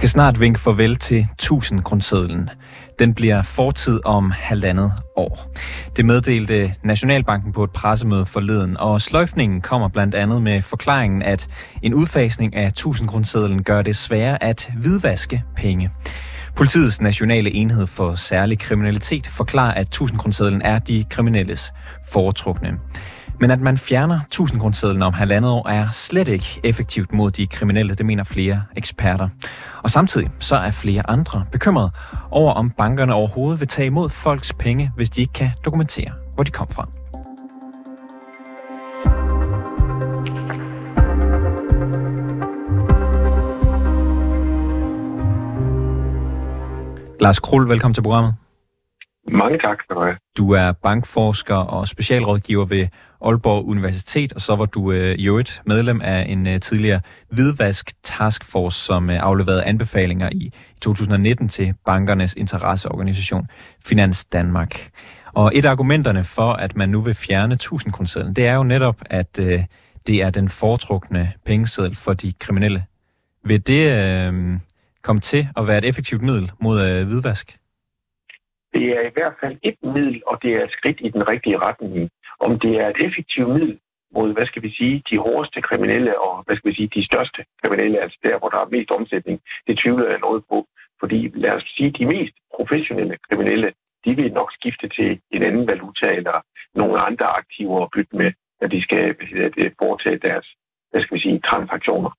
Skal snart vinke farvel til 1000 grundsedlen. Den bliver fortid om halvandet år. Det meddelte Nationalbanken på et pressemøde forleden, og sløjfningen kommer blandt andet med forklaringen, at en udfasning af 1000 grundsedlen gør det sværere at hvidvaske penge. Politiets nationale enhed for særlig kriminalitet forklarer, at 1000 grundsedlen er de kriminelles foretrukne. Men at man fjerner 1000 grundsedlen om halvandet år er slet ikke effektivt mod de kriminelle, det mener flere eksperter. Og samtidig så er flere andre bekymrede over, om bankerne overhovedet vil tage imod folks penge, hvis de ikke kan dokumentere, hvor de kom fra. Lars Krul, velkommen til programmet. Mange tak skal du have. Du er bankforsker og specialrådgiver ved Aalborg Universitet, og så var du øh, i øvrigt medlem af en øh, tidligere hvidvask taskforce, som øh, afleverede anbefalinger i 2019 til bankernes interesseorganisation Finans Danmark. Og et af argumenterne for, at man nu vil fjerne 1000 kronersedlen, det er jo netop, at øh, det er den foretrukne pengeseddel for de kriminelle. Vil det øh, komme til at være et effektivt middel mod øh, hvidvask? Det er i hvert fald et middel, og det er et skridt i den rigtige retning. Om det er et effektivt middel mod, hvad skal vi sige, de hårdeste kriminelle og, hvad skal vi sige, de største kriminelle, altså der, hvor der er mest omsætning, det tvivler jeg noget på. Fordi lad os sige, de mest professionelle kriminelle, de vil nok skifte til en anden valuta eller nogle andre aktiver at bytte med, når de skal det, foretage deres, hvad skal vi sige, transaktioner.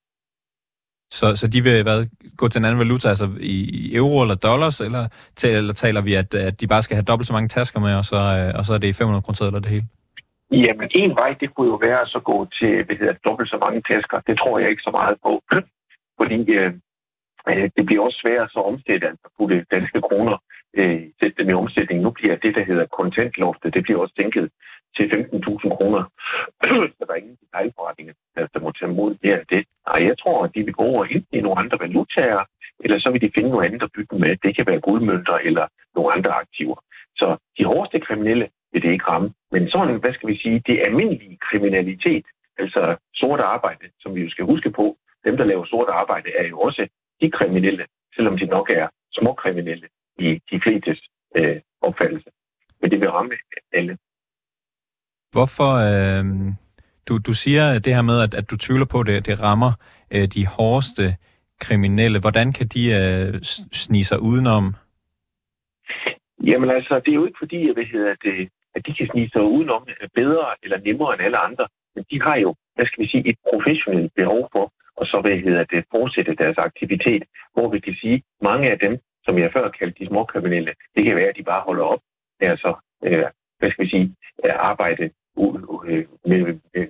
Så, så de vil hvad, gå til en anden valuta, altså i euro eller dollars, eller, til, eller taler vi, at, at de bare skal have dobbelt så mange tasker med, og så, øh, og så er det 500 kroner eller det hele? Jamen, en vej, det kunne jo være at så gå til, hvad hedder, dobbelt så mange tasker. Det tror jeg ikke så meget på. Fordi øh, øh, det bliver også sværere så omsætte, altså putte danske kroner, øh, sætte dem i omsætning. Nu bliver det, der hedder kontantloftet, det bliver også tænket til 15.000 kroner. så der er ingen detaljforretninger, der må tage mod mere end det. Nej, jeg tror, at de vil gå over enten i nogle andre valutaer, eller så vil de finde noget andet at bygge med. Det kan være guldmønter eller nogle andre aktiver. Så de hårdeste kriminelle vil det ikke ramme. Men sådan, hvad skal vi sige, det almindelige kriminalitet, altså sort arbejde, som vi jo skal huske på, dem, der laver sort arbejde, er jo også de kriminelle, selvom de nok er små kriminelle i de flestes øh, opfattelse. Men det vil ramme alle. Hvorfor, øh, du, du siger det her med, at, at du tvivler på, at det, det rammer øh, de hårdeste kriminelle. Hvordan kan de øh, snige sig udenom? Jamen altså, det er jo ikke fordi, at, hvad hedder det, at de kan snige sig udenom øh, bedre eller nemmere end alle andre. Men de har jo, hvad skal vi sige, et professionelt behov for, og så hvad hedder det, fortsætte deres aktivitet, hvor vi kan sige, mange af dem, som jeg før kaldte de småkriminelle, det kan være, at de bare holder op med at så, øh, hvad skal vi sige, øh, arbejde øh, med, med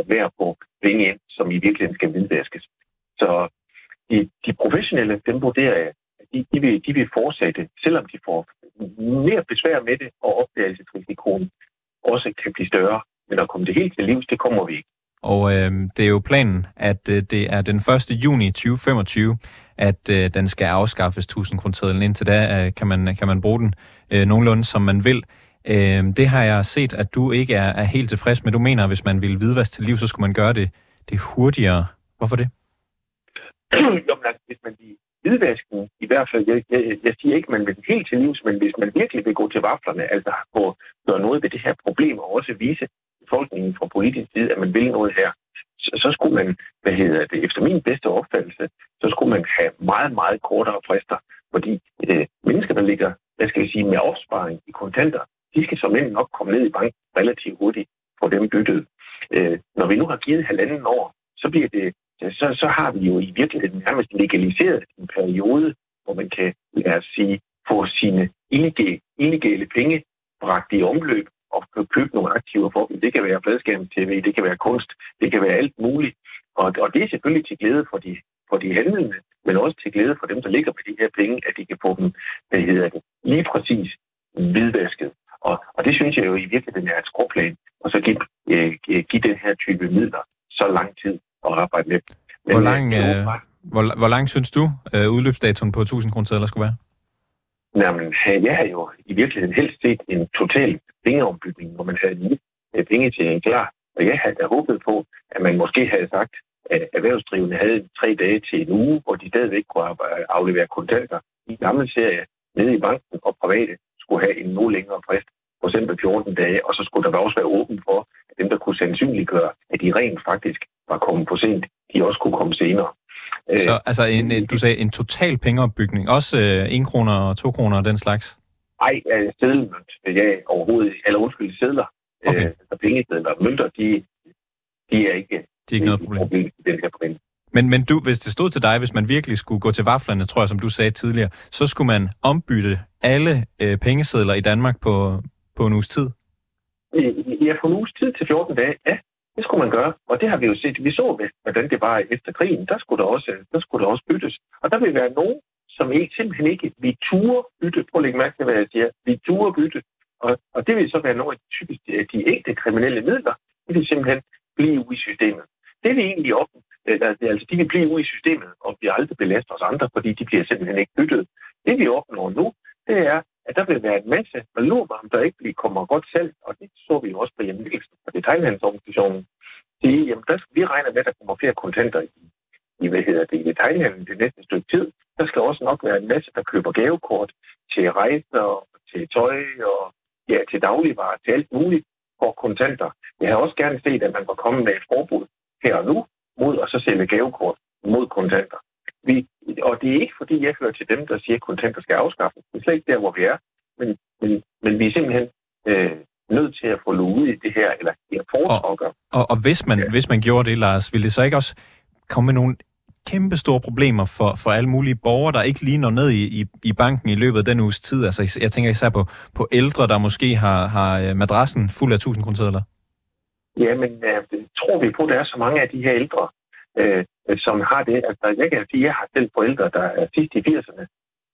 at være på penge ind, som i virkeligheden skal hvidvaskes. Så de, de professionelle, dem vurderer jeg, de, de, vil, de vil fortsætte, selvom de får mere besvær med det, og opdagelsesrisikoen også kan blive større. Men at komme det helt til livs, det kommer vi ikke. Og øh, det er jo planen, at øh, det er den 1. juni 2025, at øh, den skal afskaffes 1000 kroner Indtil da øh, kan, man, kan man bruge den øh, nogenlunde, som man vil. Øh, det har jeg set, at du ikke er, er helt tilfreds med. Du mener, at hvis man vil hvidvask til liv, så skulle man gøre det, det hurtigere. Hvorfor det? Jamen, altså, hvis man vil hvidvasken, i hvert fald, jeg, jeg, jeg siger ikke, at man vil helt til livs, men hvis man virkelig vil gå til vaflerne, altså gå, gøre noget ved det her problem, og også vise befolkningen fra politisk side, at man vil noget her, så, så skulle man, hvad hedder det, efter min bedste opfattelse, så skulle man have meget, meget kortere frister, fordi øh, mennesker, der ligger, hvad skal vi sige, med opsparing i kontanter, de skal som end nok komme ned i banken relativt hurtigt, på dem byttet. Øh, når vi nu har givet halvanden år, så bliver det så, så har vi jo i virkeligheden nærmest legaliseret en periode, hvor man kan, lad os sige, få sine illegale, illegale penge bragt i omløb og købe nogle aktiver for dem. Det kan være fladskærm-tv, det kan være kunst, det kan være alt muligt. Og, og det er selvfølgelig til glæde for de, for de handlende, men også til glæde for dem, der ligger på de her penge, at de kan få dem, hvad hedder det, lige præcis hvidvasket. Og, og det synes jeg jo i virkeligheden er et skråplan, og så give, øh, give den her type midler så lang tid at arbejde med. Men, hvor, lang, øh, hvor, hvor lang synes du, øh, udløbsdatoen på 1000 kroner skulle være? Jamen, jeg har jo i virkeligheden helst set en total pengeombygning, hvor man havde lige penge til en klar. Og jeg havde håbet på, at man måske havde sagt, at erhvervsdrivende havde tre dage til en uge, hvor de stadigvæk kunne aflevere kontanter. I gamle serie nede i banken og private skulle have en nu længere frist, for eksempel 14 dage, og så skulle der også være åben for, at dem, der kunne sandsynliggøre, at de rent faktisk var kommet for sent, de også kunne komme senere. Så altså, en, du sagde en total pengeopbygning, også øh, 1 kroner og 2 kroner og den slags? Ej, øh, seddelmønt, ja, overhovedet, eller undskyld, sedler, okay. øh, pengesedler, mønter, de, de er ikke, de er ikke noget problem. problem i den her problem. Men, men du, hvis det stod til dig, hvis man virkelig skulle gå til vaflerne, tror jeg, som du sagde tidligere, så skulle man ombytte alle øh, pengesedler i Danmark på, på en uges tid? Øh, ja, for en uges tid til 14 dage, ja. Det skulle man gøre, og det har vi jo set. Vi så, hvordan det var efter krigen. Der skulle der også, der skulle der også byttes. Og der vil være nogen, som ikke, simpelthen ikke vi ture bytte. Prøv at lægge mærke til, hvad jeg siger. Vi ture bytte. Og, og det vil så være nogle af de typisk de, ægte kriminelle midler. Det vil simpelthen blive ude i systemet. Det vi egentlig op, Øh, altså, altså de vil blive ude i systemet og bliver aldrig belastet os andre, fordi de bliver simpelthen ikke byttet. Det vi opnår nu, det er, at der vil være en masse om der ikke kommer godt selv, og det så vi jo også på hjemmevægelsen og detaljhandelsorganisationen. Sige, jamen der skal vi regner med, at der kommer flere kontanter i, i hvad hedder det, i detaljhandlen det næste stykke tid. Der skal også nok være en masse, der køber gavekort til rejser, til tøj og ja, til dagligvarer, til alt muligt for kontanter. Jeg har også gerne set, at man var kommet med et forbud her og nu mod at så sælge gavekort mod kontanter. Vi, og det er ikke, fordi jeg hører til dem, der siger, at kontanter skal afskaffes. Det er slet ikke der, hvor vi er. Men, men, men vi er simpelthen øh, nødt til at få ud i det her, eller her og, og, og hvis, man, ja. hvis man gjorde det, Lars, ville det så ikke også komme med nogle kæmpe store problemer for, for alle mulige borgere, der ikke lige når ned i, i, i banken i løbet af den uges tid? Altså, jeg tænker især på, på ældre, der måske har, har øh, madrassen fuld af 1000 kroner Ja, men øh, tror vi på, at der er så mange af de her ældre, Øh, øh, som har det. Altså, jeg kan sige, at jeg har selv forældre, der er sidst i 80'erne.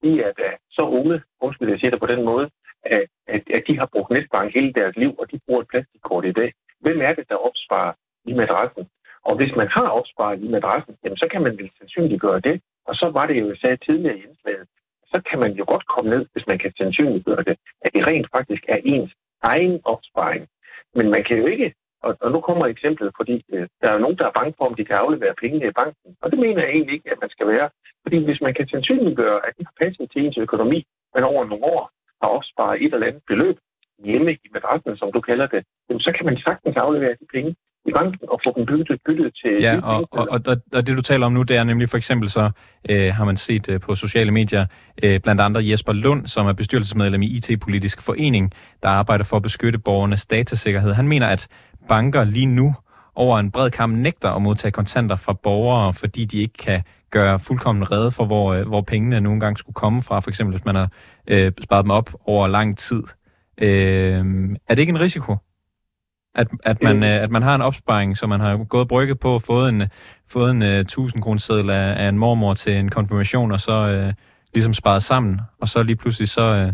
De er da så unge, undskyld, jeg siger det på den måde, at, at, at de har brugt netbank hele deres liv, og de bruger et plastikkort i dag. Hvem er det, der opsparer i madrassen? Og hvis man har opsparet i madrassen, jamen, så kan man vel sandsynligt gøre det. Og så var det jo, jeg sagde tidligere i indslaget, så kan man jo godt komme ned, hvis man kan sandsynliggøre det, at det rent faktisk er ens egen opsparing. Men man kan jo ikke og, og nu kommer eksemplet, fordi øh, der er nogen, der er bange for, om de kan aflevere penge i banken. Og det mener jeg egentlig ikke, at man skal være. Fordi hvis man kan sandsynliggøre, at de har passet til ens økonomi, men over nogle år har opsparet et eller andet beløb hjemme i madrassen, som du kalder det, så kan man sagtens aflevere de penge i banken og få dem byttet, byttet til... Ja, og, og, og, og det du taler om nu, det er nemlig for eksempel så, øh, har man set øh, på sociale medier, øh, blandt andre Jesper Lund, som er bestyrelsesmedlem i IT-politisk forening, der arbejder for at beskytte borgernes datasikkerhed. Han mener, at banker lige nu over en bred kamp nægter at modtage kontanter fra borgere, fordi de ikke kan gøre fuldkommen redde for, hvor, øh, hvor pengene nogle gange skulle komme fra, for eksempel hvis man har øh, sparet dem op over lang tid. Øh, er det ikke en risiko? At, at, man, øh, at man har en opsparing, så man har gået brygget på fået en, fået en uh, 1000 kroner seddel af, af en mormor til en konfirmation, og så uh, ligesom sparet sammen, og så lige pludselig så, uh,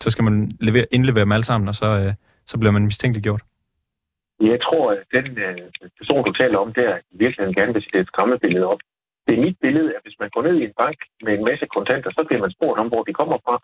så skal man levere, indlevere dem alle sammen, og så, uh, så bliver man mistænkeligt gjort. Jeg tror, at den øh, person, du taler om der, i virkeligheden gerne vil sætte et skræmmebillede op. Det er mit billede, at hvis man går ned i en bank med en masse kontanter, så bliver man spurgt om, hvor de kommer fra.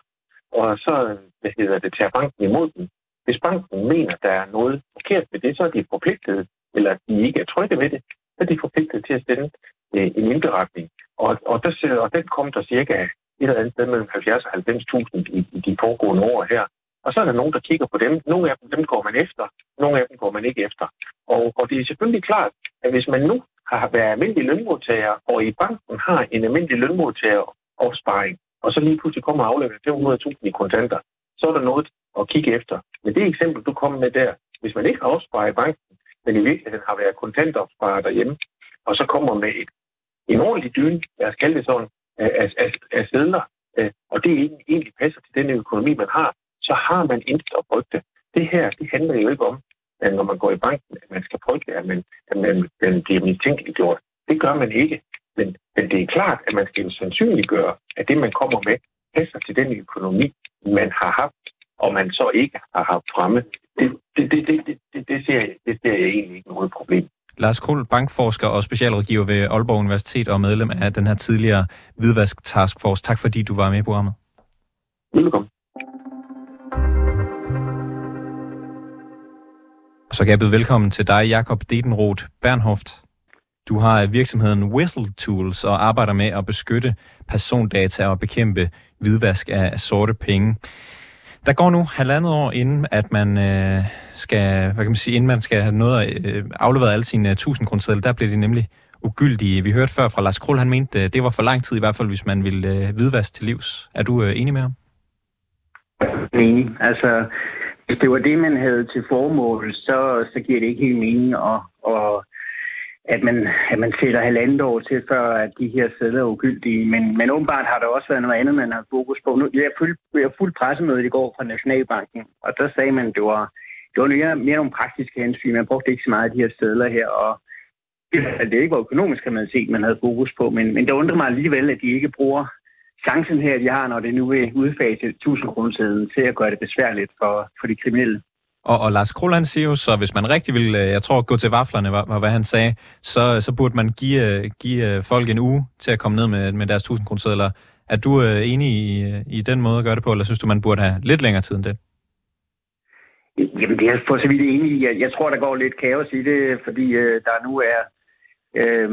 Og så hvad hedder det, tager banken imod dem. Hvis banken mener, at der er noget forkert med det, så er de forpligtet, eller de ikke er trygge ved det, så er de forpligtet til at sende en øh, indberetning. Og, og, der, og den kom der cirka et eller andet sted mellem 70 og 90.000 i, i de foregående år her. Og så er der nogen, der kigger på dem. Nogle af dem, dem går man efter. Nogle af dem går man ikke efter. Og, og det er selvfølgelig klart, at hvis man nu har været almindelig lønmodtager, og i banken har en almindelig lønmodtager opsparing, og så lige pludselig kommer og afleverer 500.000 i kontanter, så er der noget at kigge efter. Men det eksempel, du kommer med der, hvis man ikke har opsparet i banken, men i virkeligheden har været kontantopsparet derhjemme, og så kommer med et, en ordentlig dyne, lad os kalde det sådan, af, af, af sædler, øh, og det egentlig passer til den økonomi, man har, så har man intet at frygte. Det her, det handler jo ikke om, at når man går i banken, at man skal frygte, at man, at man, man bliver mistænkeliggjort. Det gør man ikke. Men, men det er klart, at man skal jo sandsynliggøre, at det, man kommer med, passer til den økonomi, man har haft, og man så ikke har haft fremme. Det, det, det, det, det, det, det, ser, jeg, det ser jeg egentlig ikke noget problem. Lars Kohl, bankforsker og specialrådgiver ved Aalborg Universitet og medlem af den her tidligere Hvidvask Task Force. Tak fordi du var med i programmet. Velkommen. Og så kan jeg byde velkommen til dig, Jakob Dedenroth Bernhoft. Du har virksomheden Whistle Tools og arbejder med at beskytte persondata og bekæmpe hvidvask af sorte penge. Der går nu halvandet år, inden at man øh, skal, hvad kan man sige, inden man skal have noget øh, afleveret alle sine øh, 1000 kroner der bliver de nemlig ugyldige. Vi hørte før fra Lars Krull, han mente, øh, det var for lang tid i hvert fald, hvis man ville øh, hvidvask til livs. Er du øh, enig med ham? Enig. Altså, hvis det var det, man havde til formål, så, så giver det ikke helt mening at, at, at, man, at man sætter halvandet år til, før at de her sædler er ugyldige. Men, men åbenbart har der også været noget andet, man har fokus på. Nu, jeg fulgte jeg fuldt pressemøde i går fra Nationalbanken, og der sagde man, at det var, det var mere, mere nogle praktiske hensyn. Man brugte ikke så meget af de her sædler her, og det ikke var økonomisk kriminalitet, man havde fokus på, men, men det undrer mig alligevel, at de ikke bruger chancen her, de har, når det nu vil udfase 1000 kroner til at gøre det besværligt for, for de kriminelle. Og, og Lars Kroland siger jo så, hvis man rigtig vil, øh, jeg tror, gå til vaflerne, var, var hvad han sagde, så, så burde man give, øh, give øh, folk en uge til at komme ned med, med deres 1000 kroner Er du enig i, i den måde at gøre det på, eller synes du, man burde have lidt længere tid end det? Jamen, det er for så vidt enig i. Jeg, jeg tror, der går lidt kaos i det, fordi øh, der nu er øh,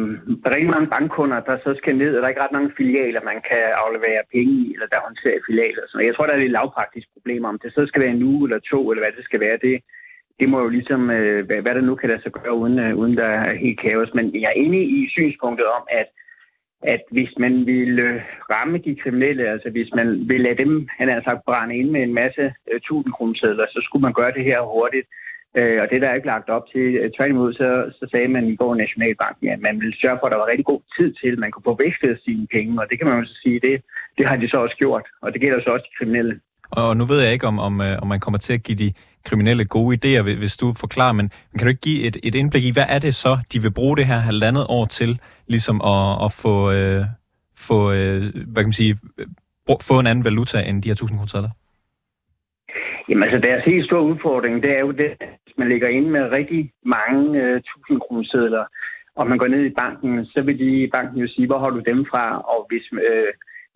rigtig mange bankkunder, der så skal ned, og der er ikke ret mange filialer, man kan aflevere penge i, eller der håndterer filialer. Så jeg tror, der er lidt lavpraktisk problemer. om det så skal være en uge eller to, eller hvad det skal være. Det, det må jo ligesom, øh, hvad, hvad der nu kan lade sig gøre, uden, øh, uden der er helt kaos. Men jeg er enig i synspunktet om, at at hvis man vil øh, ramme de kriminelle, altså hvis man vil lade dem, han har sagt, brænde ind med en masse øh, 1000 kroner så skulle man gøre det her hurtigt. Øh, og det der er ikke lagt op til. Øh, tværtimod, så, så sagde man i går Nationalbanken, at man ville sørge for, at der var rigtig god tid til, at man kunne få vekslet sine penge. Og det kan man jo så sige, det, det har de så også gjort. Og det gælder så også de kriminelle. Og nu ved jeg ikke, om, om, øh, om man kommer til at give de kriminelle gode idéer, hvis du forklarer, men kan du ikke give et, et indblik i, hvad er det så, de vil bruge det her halvandet år til, ligesom at, at få, øh, få øh, hvad kan man sige, få en anden valuta end de her 1000 kroner Jamen altså, deres helt store udfordring, det er jo det, man ligger inde med rigtig mange øh, 1000 kroner og man går ned i banken, så vil de i banken jo sige, hvor har du dem fra? Og, hvis, øh,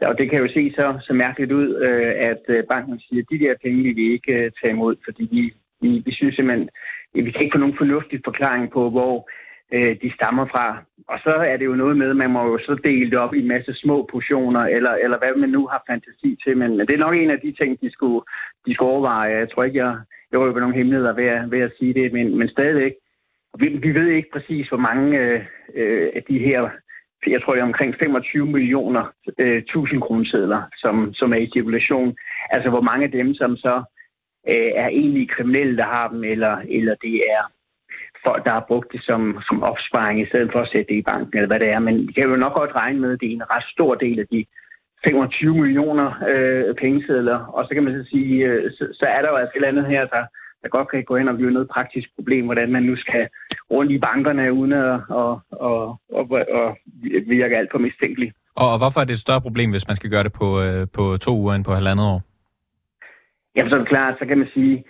og det kan jo se så, så mærkeligt ud, øh, at øh, banken siger, at de der penge vil vi ikke øh, tage imod, fordi vi, vi, vi synes simpelthen, at vi kan ikke få nogen fornuftig forklaring på, hvor øh, de stammer fra. Og så er det jo noget med, at man må jo så dele det op i en masse små portioner, eller, eller hvad man nu har fantasi til. Men, men det er nok en af de ting, de skulle, de skulle overveje. Jeg tror ikke, jeg, jeg røber nogle hemmeligheder ved at, ved at sige det, men, men stadigvæk. Vi, vi ved ikke præcis, hvor mange øh, øh, af de her, jeg tror det er omkring 25 millioner øh, 1000 kronesedler, som, som er i cirkulation. Altså hvor mange af dem, som så øh, er egentlig kriminelle, der har dem, eller, eller det er folk, der har brugt det som, som opsparing, i stedet for at sætte det i banken, eller hvad det er. Men vi kan jo nok godt regne med, at det er en ret stor del af de 25 millioner øh, pengesedler. Og så kan man så sige, øh, så, så er der jo altså et eller andet her, der, der godt kan gå ind og blive noget praktisk problem, hvordan man nu skal rundt i bankerne uden at og, og, og, og virke alt for mistænkeligt. Og, og hvorfor er det et større problem, hvis man skal gøre det på, øh, på to uger end på halvandet år? Jamen så er det klart, så kan man sige,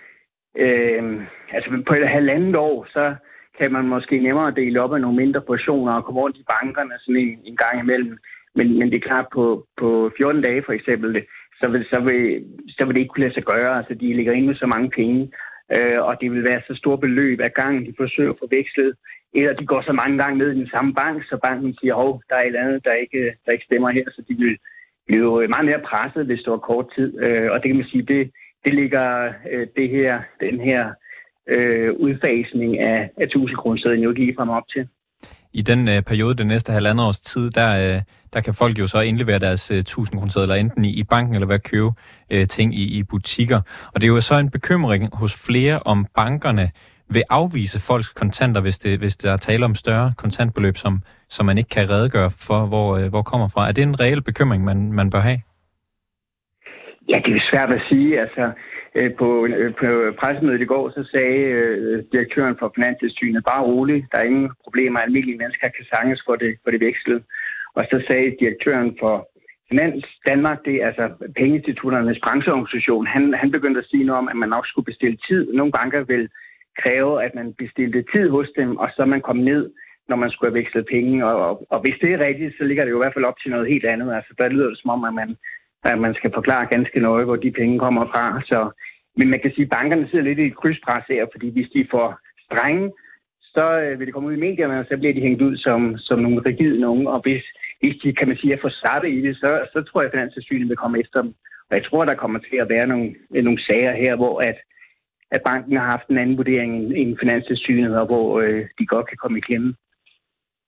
øh, altså på et halvandet år, så kan man måske nemmere dele op af nogle mindre portioner og komme rundt i bankerne sådan en, en gang imellem. Men, men det er klart, på, på 14 dage for eksempel, så vil, så, vil, så vil det ikke kunne lade sig gøre. Altså, de ligger inde med så mange penge, øh, og det vil være så store beløb af gangen, de forsøger at få vekslet. Eller de går så mange gange ned i den samme bank, så banken siger, at der er et eller andet, der ikke, der ikke stemmer her, så de vil blive meget mere presset, hvis det var kort tid. Øh, og det kan man sige, det, det ligger øh, det her, den her øh, udfasning af, af 1000 kroner jo lige frem op til. I den øh, periode, den næste halvandet års tid, der, øh, der kan folk jo så indlevere deres øh, 1000 kroner enten i, i banken eller ved at købe øh, ting i, i butikker. Og det er jo så en bekymring hos flere, om bankerne vil afvise folks kontanter, hvis, det, hvis der er tale om større kontantbeløb, som, som man ikke kan redegøre for, hvor, øh, hvor kommer fra. Er det en reel bekymring, man, man bør have? Ja, det er svært at sige. Altså, øh, på, øh, på pressemødet i går, så sagde øh, direktøren for Finanstilsynet, bare roligt, der er ingen problemer, almindelige mennesker kan sanges for det, for det vekslet. Og så sagde direktøren for Finans Danmark, det er altså pengeinstitutternes brancheorganisation, han, han begyndte at sige noget om, at man nok skulle bestille tid. Nogle banker vil kræve, at man bestilte tid hos dem, og så man kom ned, når man skulle have vekslet penge. Og, og, og hvis det er rigtigt, så ligger det jo i hvert fald op til noget helt andet. Altså, der lyder det som om, at man at man skal forklare ganske nøje, hvor de penge kommer fra. Så, men man kan sige, at bankerne sidder lidt i et krydspres her, fordi hvis de får strenge, så øh, vil det komme ud i medierne, og så bliver de hængt ud som, som nogle rigide nogen. Og hvis, hvis de, kan man sige, er for startet i det, så, så tror jeg, at Finanstilsynet vil komme efter dem. Og jeg tror, der kommer til at være nogle, øh, nogle sager her, hvor at, at banken har haft en anden vurdering end Finanstilsynet, og hvor øh, de godt kan komme i klemme.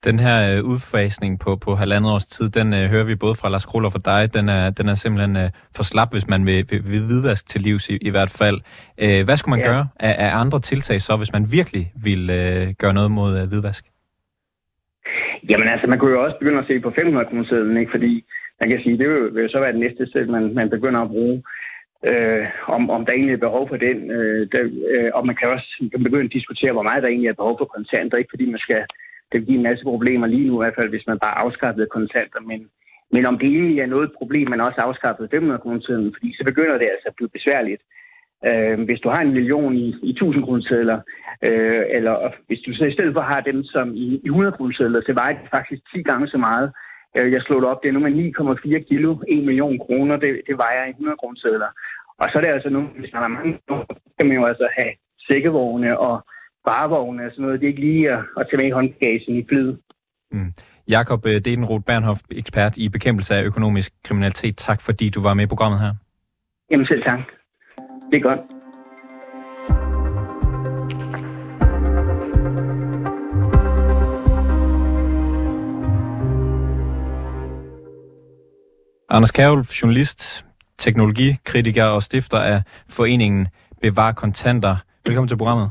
Den her øh, udfasning på, på halvandet års tid, den øh, hører vi både fra Lars Kroll og fra dig. Den er, den er simpelthen øh, for slap, hvis man vil, vil, vil vidvask til livs i, i hvert fald. Øh, hvad skulle man ja. gøre af, af andre tiltag så, hvis man virkelig vil øh, gøre noget mod øh, hvidvask? Jamen altså, man kunne jo også begynde at se på 500 kroner ikke? Fordi man kan sige, det vil, vil så være det næste sted, man, man begynder at bruge. Øh, om, om der egentlig er behov for den. Øh, der, øh, og man kan også begynde at diskutere, hvor meget der egentlig er behov for kontanter. Ikke fordi man skal det vil give en masse problemer lige nu, i hvert fald hvis man bare afskaffede kontanter. Men, men om det egentlig er noget problem, man også afskaffede 500 kroner tiden, fordi så begynder det altså at blive besværligt. Øh, hvis du har en million i, i 1000 kroner øh, eller hvis du så i stedet for har dem som i, i 100 kroner så vejer det faktisk 10 gange så meget. Øh, jeg slog det op, det er nu med 9,4 kilo, 1 million kroner, det, det vejer i 100 kroner Og så er det altså nu, hvis man har mange, så kan man jo altså have sækkevogne og varevogne og sådan noget. Det er ikke lige at, at tage med i håndbagagen i flyet. Mm. Jakob øh, Dedenroth Bernhoff, ekspert i bekæmpelse af økonomisk kriminalitet. Tak fordi du var med i programmet her. Jamen selv tak. Det er godt. Anders Kærulf, journalist, teknologikritiker og stifter af foreningen Bevar Kontanter. Velkommen til programmet.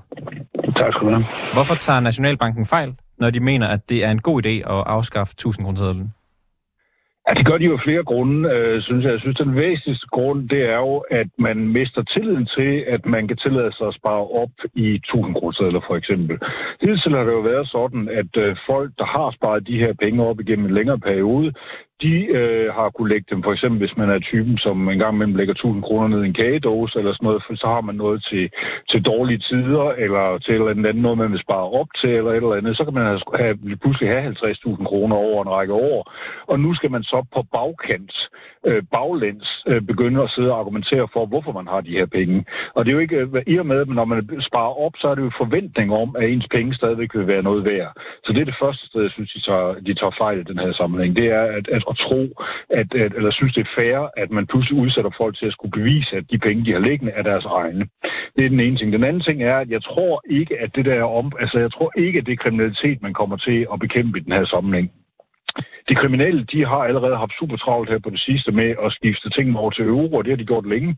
Tak skal du have. Hvorfor tager Nationalbanken fejl, når de mener, at det er en god idé at afskaffe 1000 kronersedlen? Ja, det gør de jo flere grunde, øh, synes jeg. Jeg synes, den væsentligste grund, det er jo, at man mister tilliden til, at man kan tillade sig at spare op i 1000 kroner for eksempel. Hidtil har det jo været sådan, at øh, folk, der har sparet de her penge op igennem en længere periode, de øh, har kunne lægge dem, for eksempel hvis man er typen, som en gang imellem lægger 1000 kroner ned i en kagedåse eller sådan noget, for så har man noget til, til dårlige tider, eller til et eller andet noget, man vil spare op til, eller et eller andet, så kan man altså have, have, pludselig have 50.000 kroner over en række år. Og nu skal man så på bagkant, øh, baglæns, øh, begynde at sidde og argumentere for, hvorfor man har de her penge. Og det er jo ikke, øh, i og med, at når man sparer op, så er det jo forventning om, at ens penge stadigvæk vil være noget værd. Så det er det første sted, jeg synes, de tager, de tager fejl i den her sammenhæng. Det er, at, at at tro, at, at, eller synes, det er fair, at man pludselig udsætter folk til at skulle bevise, at de penge, de har liggende, er deres egne. Det er den ene ting. Den anden ting er, at jeg tror ikke, at det der om, altså jeg tror ikke, at det er kriminalitet, man kommer til at bekæmpe i den her sammenhæng. De kriminelle, de har allerede haft super travlt her på det sidste med at skifte tingene over til euro, og det har de gjort længe.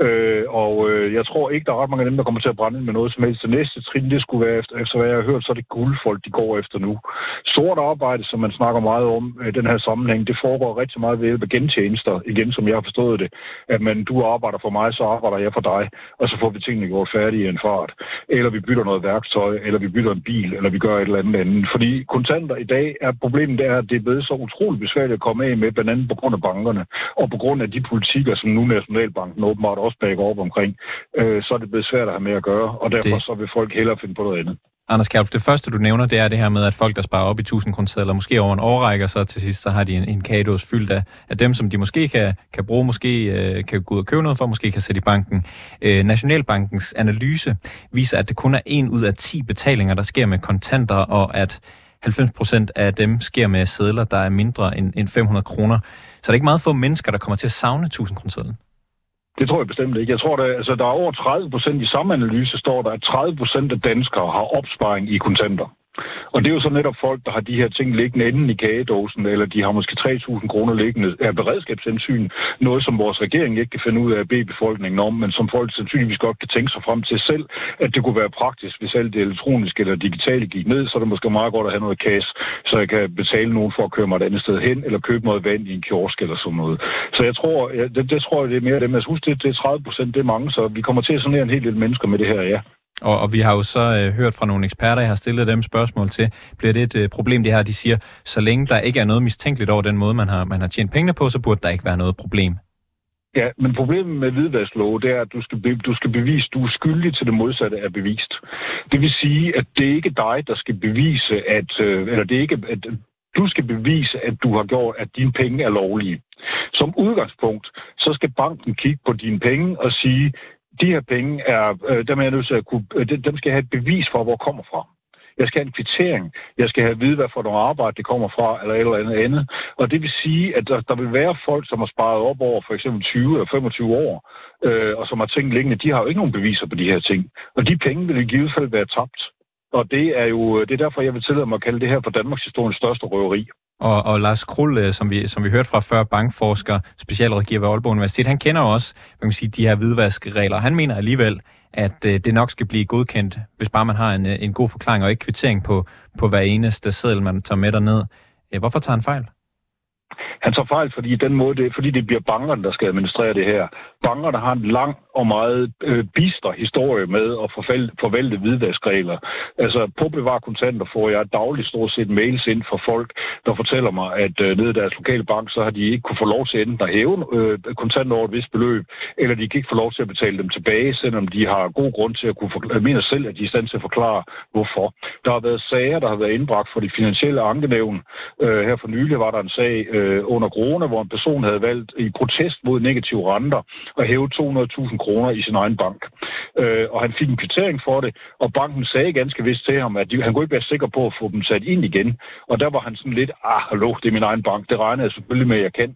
Øh, og øh, jeg tror ikke, der er ret mange af dem, der kommer til at brænde ind med noget som helst. Det næste trin, det skulle være, efter, efter hvad jeg har hørt, så er det guldfolk, de går efter nu. Sort arbejde, som man snakker meget om i øh, den her sammenhæng, det foregår rigtig meget ved hjælp af gentjenester, igen som jeg har forstået det. At man, du arbejder for mig, så arbejder jeg for dig, og så får vi tingene gjort færdige i en fart. Eller vi bytter noget værktøj, eller vi bytter en bil, eller vi gør et eller andet andet. Fordi kontanter i dag er problemet, det er, at det er blevet så utroligt besværligt at komme af med, blandt andet på grund af bankerne, og på grund af de politikker, som nu Nationalbanken åbenbart også bakker op omkring, øh, så er det blevet svært at have med at gøre, og derfor det... så vil folk hellere finde på noget andet. Anders Kjærf, det første du nævner, det er det her med, at folk, der sparer op i 1000 kroner måske over en årrække, så til sidst så har de en, en kagedås fyldt af, af dem, som de måske kan, kan bruge, måske øh, kan gå ud og købe noget for, måske kan sætte i banken. Øh, Nationalbankens analyse viser, at det kun er en ud af 10 betalinger, der sker med kontanter, og at 90 procent af dem sker med sædler, der er mindre end, end 500 kroner. Så er det ikke meget få mennesker, der kommer til at savne 1000 kroner. Det tror jeg bestemt ikke. Jeg tror, at altså, der er over 30 procent i samme analyse, står der, at 30 procent af danskere har opsparing i kontanter. Og det er jo så netop folk, der har de her ting liggende enten i kagedåsen, eller de har måske 3.000 kroner liggende af beredskabshensyn. Noget, som vores regering ikke kan finde ud af at bede befolkningen om, men som folk sandsynligvis godt kan tænke sig frem til selv, at det kunne være praktisk, hvis alt det elektroniske eller digitale gik ned, så er det måske meget godt at have noget cash, så jeg kan betale nogen for at køre mig et andet sted hen, eller købe noget vand i en kiosk eller sådan noget. Så jeg tror, det, det tror jeg, det er mere dem. Jeg husk, det, det er 30 procent, det er mange, så vi kommer til at sanere en hel del mennesker med det her, ja. Og, og vi har jo så øh, hørt fra nogle eksperter, jeg har stillet dem spørgsmål til, bliver det et øh, problem det her? De siger, så længe der ikke er noget mistænkeligt over den måde, man har, man har tjent pengene på, så burde der ikke være noget problem. Ja, men problemet med hvidvasklov, det er, at du skal, be, du skal bevise, du er skyldig til det modsatte er bevist. Det vil sige, at det er ikke dig, der skal bevise, at, øh, eller det er ikke, at du skal bevise, at du har gjort, at dine penge er lovlige. Som udgangspunkt, så skal banken kigge på dine penge og sige, de her penge er, øh, dem er jeg nødt til at kunne, øh, dem skal jeg have et bevis for, hvor kommer fra. Jeg skal have en kvittering. Jeg skal have at vide, hvad for noget arbejde det kommer fra, eller et eller andet andet. Og det vil sige, at der, der vil være folk, som har sparet op over for eksempel 20 eller 25 år, øh, og som har tænkt liggende, de har jo ikke nogen beviser på de her ting. Og de penge vil i givet fald være tabt. Og det er jo øh, det er derfor, jeg vil tillade mig at kalde det her for Danmarks historiens største røveri. Og, og Lars Krull, øh, som vi, som vi hørte fra før, bankforsker, specialrådgiver ved Aalborg Universitet, han kender også man kan sige, de her hvidvaskregler. Han mener alligevel, at øh, det nok skal blive godkendt, hvis bare man har en, øh, en god forklaring og ikke kvittering på, på hver eneste seddel, man tager med derned. Øh, hvorfor tager han fejl? Han tager fejl, fordi den måde, det, fordi det bliver bankerne, der skal administrere det her. Bankerne har en lang og meget øh, bister historie med at forvalte, forvalte hvidvaskregler. Altså på bevar kontanter får jeg dagligt stort set mails ind fra folk, der fortæller mig, at øh, nede i deres lokale bank, så har de ikke kunne få lov til enten at hæve øh, kontanter over et vist beløb, eller de kan ikke få lov til at betale dem tilbage, selvom de har god grund til at kunne forklare, mener selv, at de er i stand til at forklare, hvorfor. Der har været sager, der har været indbragt for de finansielle ankenævn. Øh, her for nylig var der en sag øh, under corona, hvor en person havde valgt i protest mod negative renter at hæve 200.000 kroner i sin egen bank. Øh, og han fik en kvittering for det, og banken sagde ganske vist til ham, at de, han kunne ikke være sikker på at få dem sat ind igen. Og der var han sådan lidt, ah, hallo, det er min egen bank, det regner jeg selvfølgelig med, at jeg kan.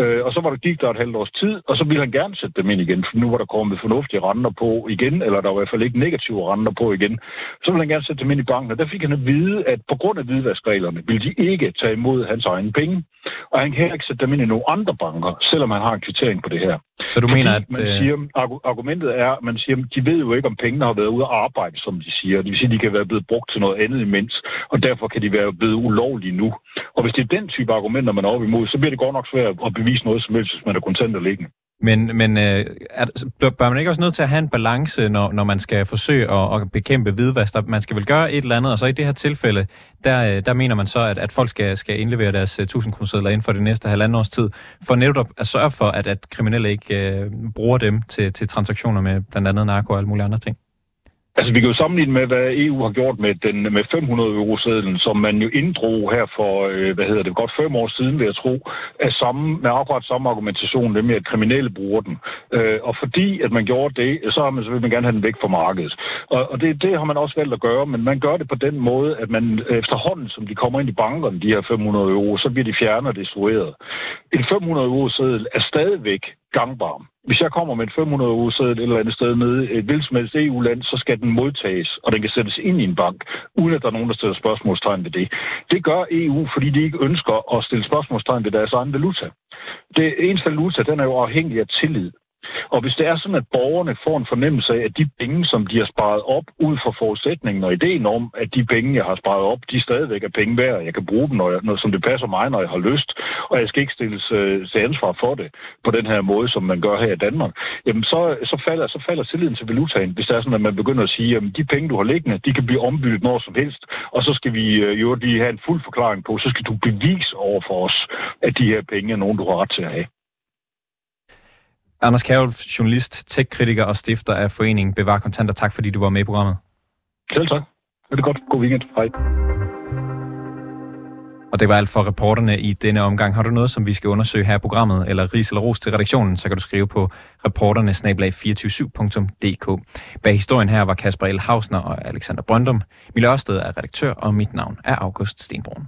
Øh, og så var der gik der et halvt års tid, og så ville han gerne sætte dem ind igen, for nu var der kommet fornuftige renter på igen, eller der var i hvert fald ikke negative renter på igen. Så ville han gerne sætte dem ind i banken, og der fik han at vide, at på grund af hvidvaskreglerne ville de ikke tage imod hans egne penge. Og han kan ikke sætte dem ind i nogle andre banker, selvom han har en kvittering på det her. Så du Fordi mener, at... Man øh, siger, argumentet er, at man siger, at de ved jo ikke, om pengene har været ude at arbejde, som de siger. Det vil sige, at de kan være blevet brugt til noget andet imens, og derfor kan de være blevet ulovlige nu. Og hvis det er den type argumenter, man er op imod, så bliver det godt nok svært at bevise noget som helst, hvis man er kontanter liggende. Men, men øh, er, bør man ikke også nødt til at have en balance, når, når man skal forsøge at, at bekæmpe hvidvask? Man skal vel gøre et eller andet, og så i det her tilfælde, der, øh, der mener man så, at, at folk skal, skal indlevere deres øh, 1000 kroner inden for det næste halvanden års tid, for netop at sørge for, at, at kriminelle ikke øh, bruger dem til, til transaktioner med blandt andet narko og alle mulige andre ting. Altså, vi kan jo sammenligne med, hvad EU har gjort med, den, med 500 euro-sedlen, som man jo inddrog her for, øh, hvad hedder det, godt fem år siden, vil jeg tro, af samme, med akkurat samme argumentation, nemlig at kriminelle bruger den. Øh, og fordi at man gjorde det, så har man så vil man gerne have den væk fra markedet. Og, og det, det har man også valgt at gøre, men man gør det på den måde, at man øh, efterhånden, som de kommer ind i bankerne, de her 500 euro, så bliver de fjernet og destrueret. En 500 euro-seddel er stadigvæk gangbar. Hvis jeg kommer med en 500 euro seddel et eller andet sted nede et hvilket som helst EU-land, så skal den modtages, og den kan sættes ind i en bank, uden at der er nogen, der stiller spørgsmålstegn ved det. Det gør EU, fordi de ikke ønsker at stille spørgsmålstegn ved deres egen valuta. Det eneste valuta, den er jo afhængig af tillid. Og hvis det er sådan, at borgerne får en fornemmelse af, at de penge, som de har sparet op ud fra forudsætningen og ideen om, at de penge, jeg har sparet op, de stadigvæk er penge værd, jeg kan bruge dem, når jeg, når, som det passer mig, når jeg har lyst, og jeg skal ikke stilles øh, til ansvar for det på den her måde, som man gør her i Danmark, jamen så, så, falder, så falder tilliden til valutaen, hvis det er sådan, at man begynder at sige, at de penge, du har liggende, de kan blive ombyttet når som helst, og så skal vi øh, jo lige have en fuld forklaring på, så skal du bevise over for os, at de her penge er nogen, du har ret til at have. Anders Kjærulf, journalist, tech-kritiker og stifter af foreningen Bevar Kontanter. Tak fordi du var med i programmet. Selv tak. Det er godt. God weekend. Hej. Og det var alt for reporterne i denne omgang. Har du noget, som vi skal undersøge her i programmet, eller ris eller ros til redaktionen, så kan du skrive på reporterne 247dk Bag historien her var Kasper L. Hausner og Alexander Brøndum. Mille Ørsted er redaktør, og mit navn er August Stenbrun.